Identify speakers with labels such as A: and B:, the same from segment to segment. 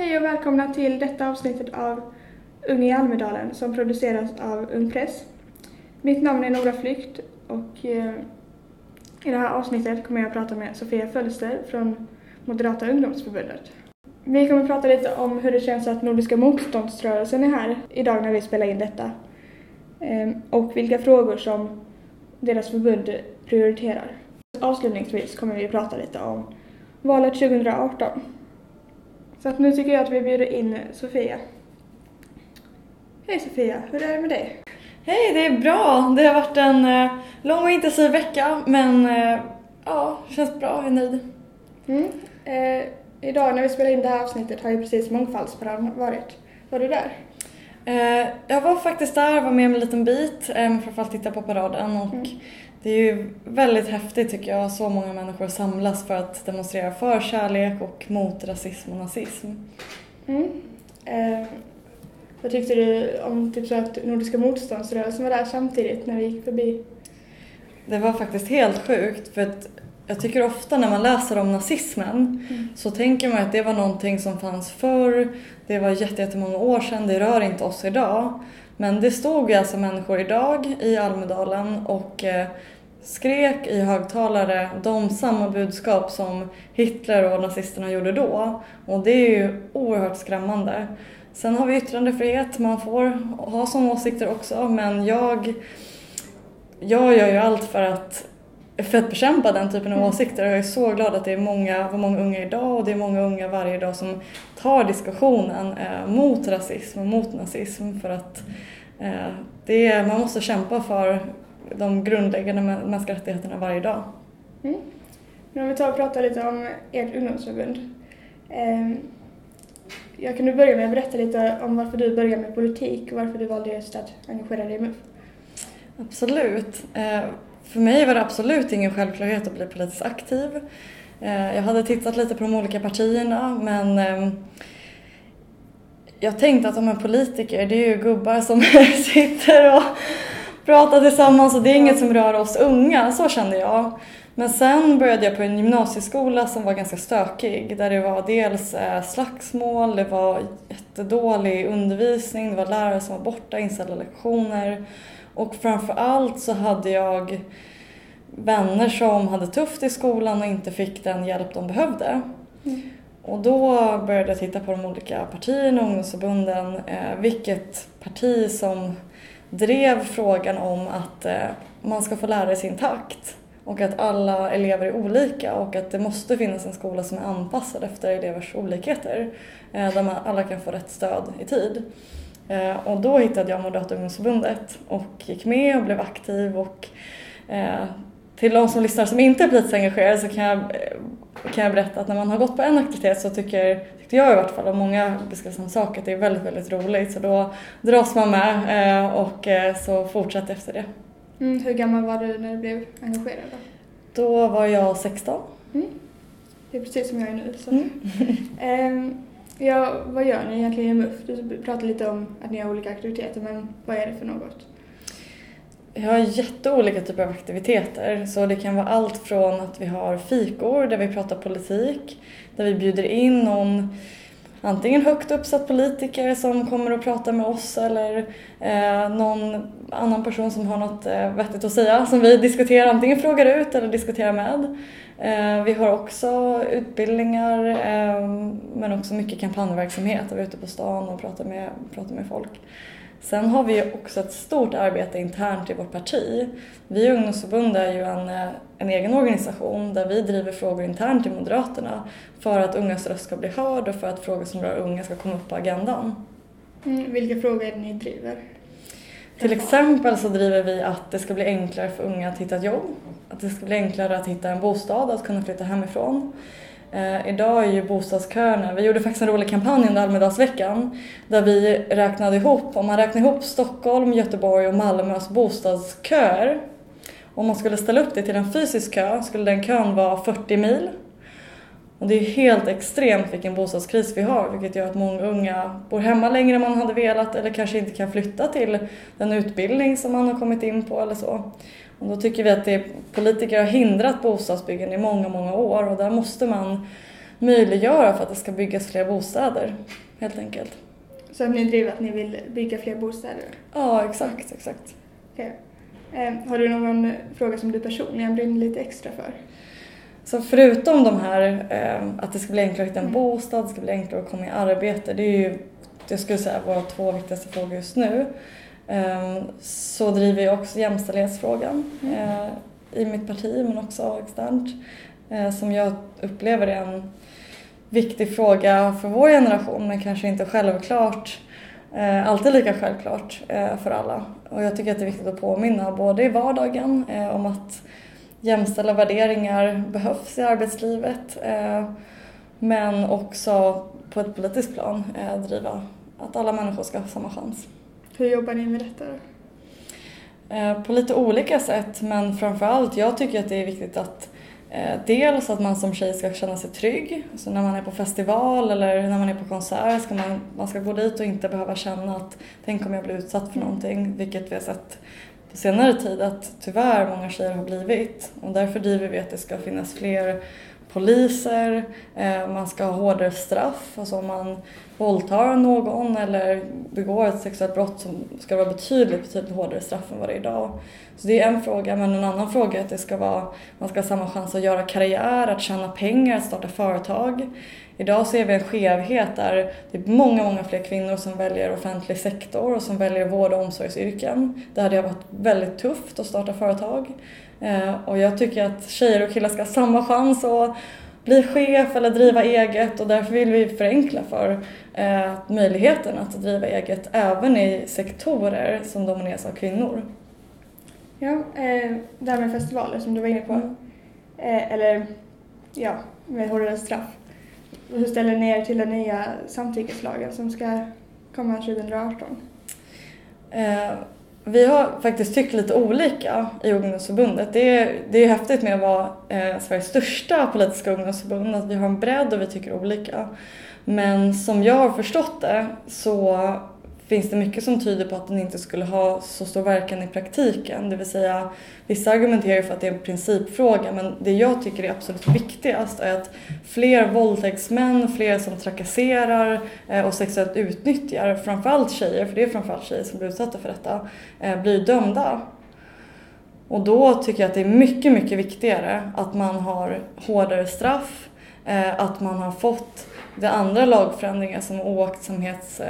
A: Hej och välkomna till detta avsnittet av Ung i Almedalen som produceras av Ung Press. Mitt namn är Nora Flykt och eh, i det här avsnittet kommer jag att prata med Sofia Fölster från Moderata ungdomsförbundet. Vi kommer att prata lite om hur det känns att Nordiska motståndsrörelsen är här idag när vi spelar in detta. Eh, och vilka frågor som deras förbund prioriterar. Avslutningsvis kommer vi att prata lite om valet 2018. Så att nu tycker jag att vi bjuder in Sofia. Hej Sofia, hur är det med dig?
B: Hej, det är bra. Det har varit en eh, lång och intensiv vecka men eh, ja, känns bra. Jag är nöjd.
A: Mm. Eh, idag när vi spelar in det här avsnittet har ju precis mångfaldsparad varit. Var du där?
B: Eh, jag var faktiskt där, var med om en liten bit, eh, framförallt titta på paraden och
A: Mm.
B: Det är ju väldigt häftigt tycker jag, så många människor samlas för att demonstrera för kärlek och mot rasism och nazism.
A: Mm. Eh, vad tyckte du om typ så att Nordiska motståndsrörelsen var där samtidigt när vi gick förbi?
B: Det var faktiskt helt sjukt för att jag tycker ofta när man läser om nazismen
A: Mm.
B: så tänker man att det var någonting som fanns förr, det var jätte- jättemånga år sedan, det rör inte oss idag. Men det stod ju alltså människor idag i Almedalen och eh, skrek i högtalare de samma budskap som Hitler och nazisterna gjorde då. Och det är ju oerhört skrämmande. Sen har vi yttrandefrihet, man får ha sådana åsikter också men jag, jag gör ju allt för att för att bekämpa den typen av åsikter och jag är så glad att det är många, var många unga idag och det är många unga varje dag som tar diskussionen eh, mot rasism och mot nazism för att eh, det är, man måste kämpa för de grundläggande mä- mänskliga rättigheterna varje dag.
A: Mm. Men om vi tar och pratar lite om ert ungdomsförbund. Eh, jag kan du börja med att berätta lite om varför du började med politik och varför du valde just att engagera dig i MUF.
B: Absolut. För mig var det absolut ingen självklarhet att bli politiskt aktiv. Eh, jag hade tittat lite på de olika partierna men ehm, jag tänkte att de är politiker, det är ju gubbar som sitter och pratar tillsammans och det är inget som rör oss unga, så kände jag. Men sen började jag på en gymnasieskola som var ganska stökig där det var dels eh, slagsmål, det var jättedålig undervisning, det var lärare som var borta, inställda lektioner och framför allt så hade jag vänner som hade tufft i skolan och inte fick den hjälp de behövde.
A: Mm.
B: Och då började jag titta på de olika partierna och ungdomsförbunden, eh, vilket parti som drev frågan om att eh, man ska få lära i sin takt och att alla elever är olika och att det måste finnas en skola som är anpassad efter elevers olikheter eh, där man alla kan få rätt stöd i tid. Eh, och då hittade jag Moderata ungdomsförbundet och gick med och blev aktiv och eh, till de som lyssnar som inte är politiskt engagerade så kan jag, eh, kan jag berätta att när man har gått på en aktivitet så tycker, tyckte jag i vart fall och många beskriver samma sak att det är väldigt, väldigt roligt så då dras man med och så fortsätter efter det.
A: Mm. Hur gammal var du när du blev engagerad? Då?
B: Då var jag 16.
A: Mm. Det är precis som jag är nu. Så.
B: Mm.
A: Ja, vad gör ni egentligen i MUF? Du pratade lite om att ni har olika aktiviteter, men vad är det för något?
B: Vi har jätteolika typer av aktiviteter så det kan vara allt från att vi har fikor där vi pratar politik, där vi bjuder in någon antingen högt uppsatt politiker som kommer och pratar med oss eller eh, någon annan person som har något eh, vettigt att säga som vi diskuterar, antingen frågar ut eller diskuterar med. Eh, vi har också utbildningar eh, men också mycket kampanjverksamhet vi är ute på stan och pratar med, pratar med folk. Sen har vi också ett stort arbete internt i vårt parti. Vi i ungdomsförbundet är ju en, eh, en egen organisation där vi driver frågor internt i Moderaterna för att ungas röst ska bli hörd och för att frågor som rör unga ska komma upp på agendan.
A: Mm. Vilka frågor är det ni driver?
B: Till exempel så driver vi att det ska bli enklare för unga att hitta ett jobb, att det ska bli enklare att hitta en bostad, att kunna flytta hemifrån. Eh, idag är ju bostadsköerna, vi gjorde faktiskt en rolig kampanj under Almedalsveckan där vi räknade ihop, om man räknar ihop Stockholm, Göteborg och Malmös bostadsköer om man skulle ställa upp det till en fysisk kö skulle den kön vara 40 mil. Och det är helt extremt vilken bostadskris vi har vilket gör att många unga bor hemma längre än man hade velat eller kanske inte kan flytta till den utbildning som man har kommit in på eller så. Och då tycker vi att det, politiker har hindrat bostadsbyggande i många, många år och där måste man möjliggöra för att det ska byggas fler bostäder helt enkelt.
A: Så ni driver att ni vill bygga fler bostäder?
B: Ja, exakt, exakt.
A: Okay. Eh, har du någon fråga som du personligen brinner lite extra för?
B: Så förutom de här eh, att det ska bli enklare att hitta en bostad, det ska bli enklare att komma i arbete, det är ju jag skulle säga våra två viktigaste frågor just nu. Eh, så driver jag också jämställdhetsfrågan eh, i mitt parti men också externt eh, som jag upplever är en viktig fråga för vår generation men kanske inte självklart eh, alltid lika självklart för alla. Och jag tycker att det är viktigt att påminna både i vardagen om att jämställda värderingar behövs i arbetslivet men också på ett politiskt plan driva att alla människor ska ha samma chans.
A: Hur jobbar ni med detta? då?
B: Eh, på lite olika sätt men framförallt jag tycker att det är viktigt att eh, dels att man som tjej ska känna sig trygg. Så när man är på festival eller när man är på konsert ska man, man ska gå dit och inte behöva känna att tänk om jag blir utsatt för någonting, vilket vi har sett på senare tid att tyvärr många tjejer har blivit. Och därför driver vi att det ska finnas fler poliser, eh, man ska ha hårdare straff. Alltså om man våldtar någon eller begår ett sexuellt brott så ska det vara betydligt, betydligt hårdare straff än vad det är idag. Så det är en fråga, men en annan fråga är att det ska vara, man ska ha samma chans att göra karriär, att tjäna pengar, att starta företag. Idag ser vi en skevhet där det är många, många fler kvinnor som väljer offentlig sektor och som väljer vård och omsorgsyrken. Där det har varit väldigt tufft att starta företag. Eh, och jag tycker att tjejer och killar ska ha samma chans att bli chef eller driva eget och därför vill vi förenkla för eh, möjligheten att driva eget även i sektorer som domineras av kvinnor.
A: Ja, eh, det här med festivaler som du var inne på. Mm. Eller ja, med hårdare straff. Hur ställer ni er till den nya samtyckeslagen som ska komma 2018?
B: Vi har faktiskt tyckt lite olika i ungdomsförbundet. Det är, det är häftigt med att vara eh, Sveriges största politiska ungdomsförbund, att vi har en bredd och vi tycker olika. Men som jag har förstått det så finns det mycket som tyder på att den inte skulle ha så stor verkan i praktiken. Det vill säga, vissa argumenterar för att det är en principfråga men det jag tycker är absolut viktigast är att fler våldtäktsmän, fler som trakasserar eh, och sexuellt utnyttjar, framförallt tjejer, för det är framförallt tjejer som blir utsatta för detta, eh, blir dömda. Och då tycker jag att det är mycket, mycket viktigare att man har hårdare straff, eh, att man har fått de andra lagförändringar som oaktsamhets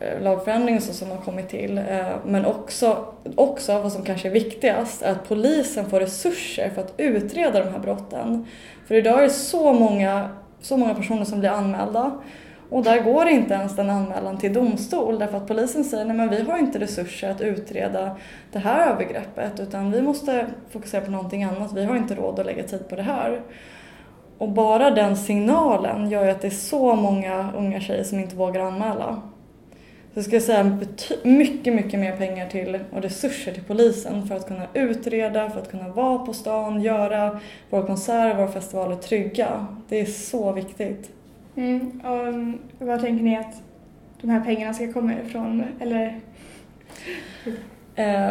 B: Eh, lagförändringen som har kommit till. Eh, men också, också, vad som kanske är viktigast, är att polisen får resurser för att utreda de här brotten. För idag är det så många, så många personer som blir anmälda och där går inte ens den anmälan till domstol därför att polisen säger nej men vi har inte resurser att utreda det här övergreppet utan vi måste fokusera på någonting annat, vi har inte råd att lägga tid på det här. Och bara den signalen gör ju att det är så många unga tjejer som inte vågar anmäla. Så jag skulle säga mycket, mycket mer pengar till och resurser till polisen för att kunna utreda, för att kunna vara på stan, göra våra konserter, våra festivaler trygga. Det är så viktigt.
A: Mm, och um, vad tänker ni att de här pengarna ska komma ifrån? Eller?
B: Eh,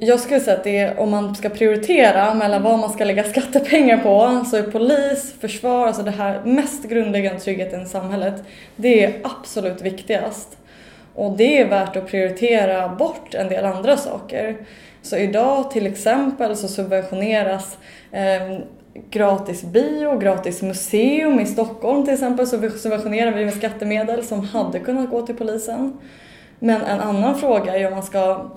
B: jag skulle säga att det är, om man ska prioritera mellan vad man ska lägga skattepengar på så är polis, försvar, alltså det här mest grundläggande tryggheten i samhället, det är absolut viktigast. Och det är värt att prioritera bort en del andra saker. Så idag till exempel så subventioneras eh, gratis bio, gratis museum i Stockholm till exempel så subventionerar vi med skattemedel som hade kunnat gå till polisen. Men en annan fråga är om man ska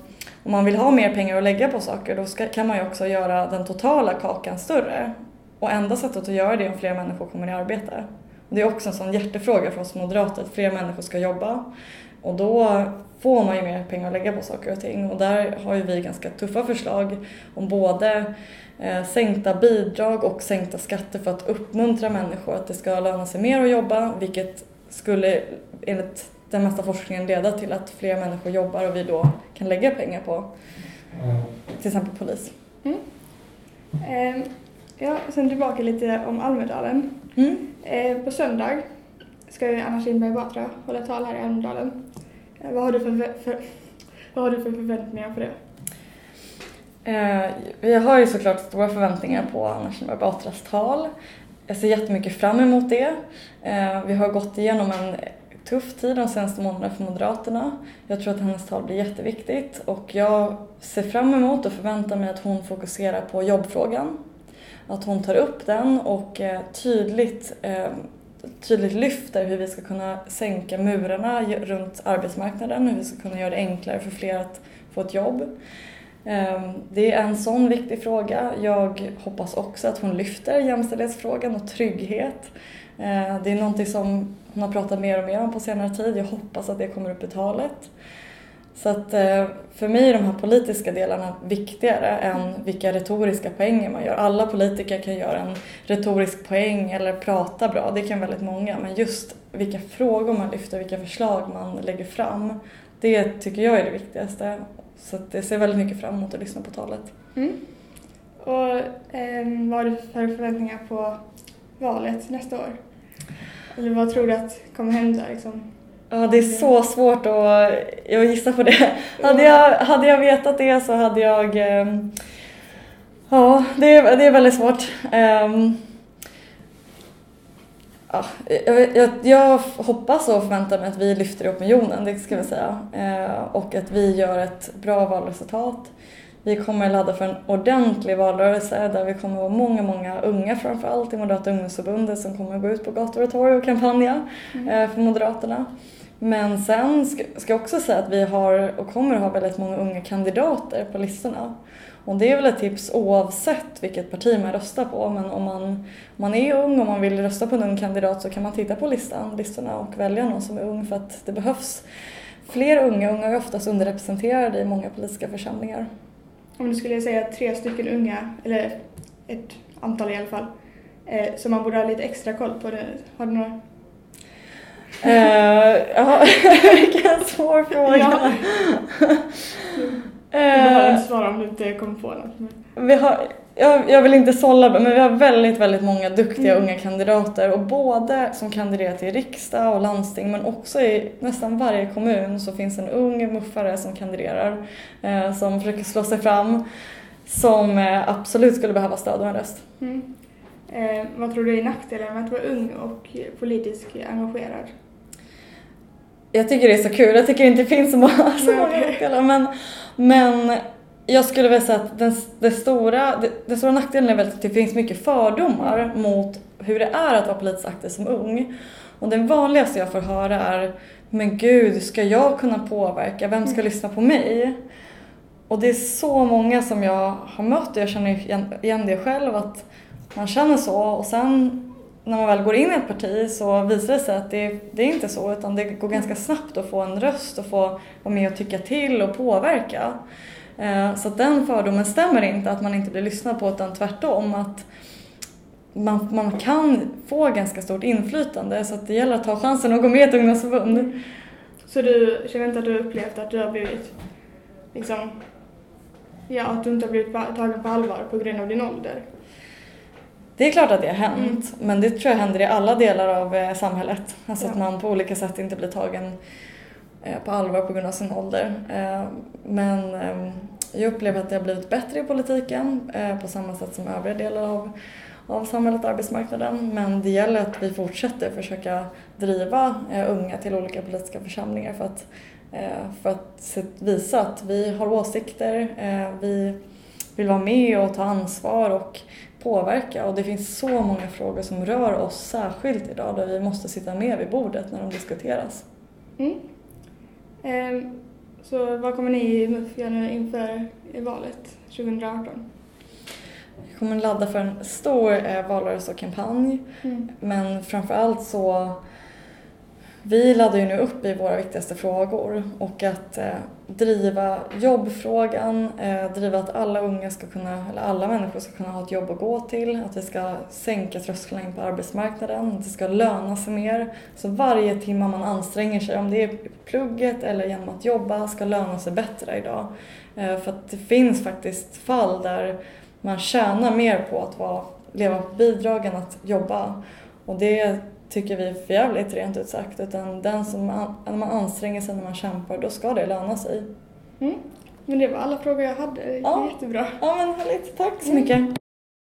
B: om man vill ha mer pengar att lägga på saker då ska, kan man ju också göra den totala kakan större. Och enda sättet att göra det är om fler människor kommer i arbete. Det är också en sån hjärtefråga för oss moderater, att fler människor ska jobba. Och då får man ju mer pengar att lägga på saker och ting och där har ju vi ganska tuffa förslag om både eh, sänkta bidrag och sänkta skatter för att uppmuntra människor att det ska löna sig mer att jobba vilket skulle enligt den mesta forskningen leda till att fler människor jobbar och vi då kan lägga pengar på till exempel polis. Mm.
A: Eh, ja, sen tillbaka lite om Almedalen. Mm. Eh, på söndag ska ju Anna Kinberg Batra hålla tal här i Almedalen. Eh, vad har du för, för, vad har du för förväntningar på det?
B: Eh, vi har ju såklart stora förväntningar på Anna Kinberg Batras tal. jag ser jättemycket fram emot det. Eh, vi har gått igenom en tuff tid de senaste månaderna för Moderaterna. Jag tror att hennes tal blir jätteviktigt och jag ser fram emot och förväntar mig att hon fokuserar på jobbfrågan. Att hon tar upp den och eh, tydligt, eh, tydligt lyfter hur vi ska kunna sänka murarna runt arbetsmarknaden, hur vi ska kunna göra det enklare för fler att få ett jobb. Ehm, det är en sån viktig fråga. Jag hoppas också att hon lyfter jämställdhetsfrågan och trygghet. Ehm, det är någonting som hon har pratat mer och mer om på senare tid. Jag hoppas att det kommer upp i talet. Så att eh, för mig är de här politiska delarna viktigare än vilka retoriska poänger man gör. Alla politiker kan göra en retorisk poäng eller prata bra, det kan väldigt många. Men just vilka frågor man lyfter, vilka förslag man lägger fram, det tycker jag är det viktigaste. Så att jag ser väldigt mycket fram emot att lyssna på talet.
A: Mm. Och eh, vad har du för förväntningar på valet nästa år? Eller vad tror du att kommer hända? Liksom?
B: Ja, det är så svårt att, att gissa på det. Hade jag, hade jag vetat det så hade jag... Ehm, ja, det är, det är väldigt svårt. Um, ja, jag, jag, jag, hoppas och förväntar mig att vi lyfter i opinionen, det ska vi säga. Eh, och att vi gör ett bra valresultat. Vi kommer ladda för en ordentlig valrörelse där vi kommer vara många, många unga framförallt i Moderata ungdomsförbundet som kommer gå ut på gator och torg och kampanja mm. eh, för Moderaterna. Men sen ska, ska jag också säga att vi har och kommer att ha väldigt många unga kandidater på listorna. Och det är väl ett tips oavsett vilket parti man röstar på. Men om man, om man är ung och man vill rösta på en ung kandidat så kan man titta på listan, listorna och välja någon som är ung för att det behövs fler unga. Unga är oftast underrepresenterade i många politiska församlingar.
A: Om du skulle säga tre stycken unga, eller ett antal i alla fall, eh, som man borde ha lite extra koll på, det, har du några?
B: Uh, ja, vilken svår fråga. Ja.
A: Du behöver inte svara om du inte kommer på något.
B: Vi har, jag, jag vill inte sålla men vi har väldigt, väldigt många duktiga mm. unga kandidater och både som kandiderar till riksdag och landsting men också i nästan varje kommun så finns en ung muffare som kandiderar eh, som försöker slå sig fram som eh, absolut skulle behöva stöd och en röst. Mm.
A: Eh, vad tror du är nackdelen med att vara ung och politiskt engagerad?
B: Jag tycker det är så kul. Jag tycker inte det finns så många, så många nackdelar men, men jag skulle vilja säga att den, den, stora, den stora nackdelen är väl att det finns mycket fördomar mot hur det är att vara politiskt aktiv som ung. Och den vanligaste jag får höra är Men gud, ska jag kunna påverka? Vem ska lyssna på mig? Och det är så många som jag har mött och jag känner igen det själv att man känner så och sen när man väl går in i ett parti så visar det sig att det, det är inte så utan det går ganska snabbt att få en röst och få vara med och tycka till och påverka. Eh, så så den fördomen stämmer inte att man inte blir lyssnad på utan tvärtom att man, man kan få ganska stort inflytande så att det gäller att ta chansen att gå med i ett ungdomsförbund.
A: Så du känner inte att du upplevt att du har blivit liksom, ja att du inte har blivit tagen på allvar på grund av din ålder?
B: Det är klart att det har hänt, mm. men det tror jag händer i alla delar av eh, samhället. Alltså ja. att man på olika sätt inte blir tagen eh, på allvar på grund av sin ålder. Eh, men jag upplever att det har blivit bättre i politiken på samma sätt som övriga delar av, av samhället och arbetsmarknaden. Men det gäller att vi fortsätter försöka driva unga till olika politiska församlingar för att, för att visa att vi har åsikter, vi vill vara med och ta ansvar och påverka och det finns så många frågor som rör oss särskilt idag där vi måste sitta med vid bordet när de diskuteras. Mm.
A: Eh, så vad kommer ni i MUF göra nu inför valet 2018?
B: Vi kommer ladda för en stor eh, valrörelse och kampanj mm. men framförallt så vi laddar ju nu upp i våra viktigaste frågor och att eh, driva jobbfrågan, eh, driva att alla unga ska kunna, eller alla människor ska kunna ha ett jobb att gå till, att vi ska sänka trösklarna in på arbetsmarknaden, att det ska löna sig mer. Så varje timme man anstränger sig, om det är plugget eller genom att jobba, ska löna sig bättre idag. Eh, för att det finns faktiskt fall där man tjänar mer på att vara, leva på bidrag än att jobba. Och det tycker vi är för jävligt rent ut sagt. Utan den som när man anstränger sig, när man kämpar, då ska det löna sig.
A: Mm. Men det var alla frågor jag hade. Ja. Jättebra.
B: Ja men härligt. Tack så mycket.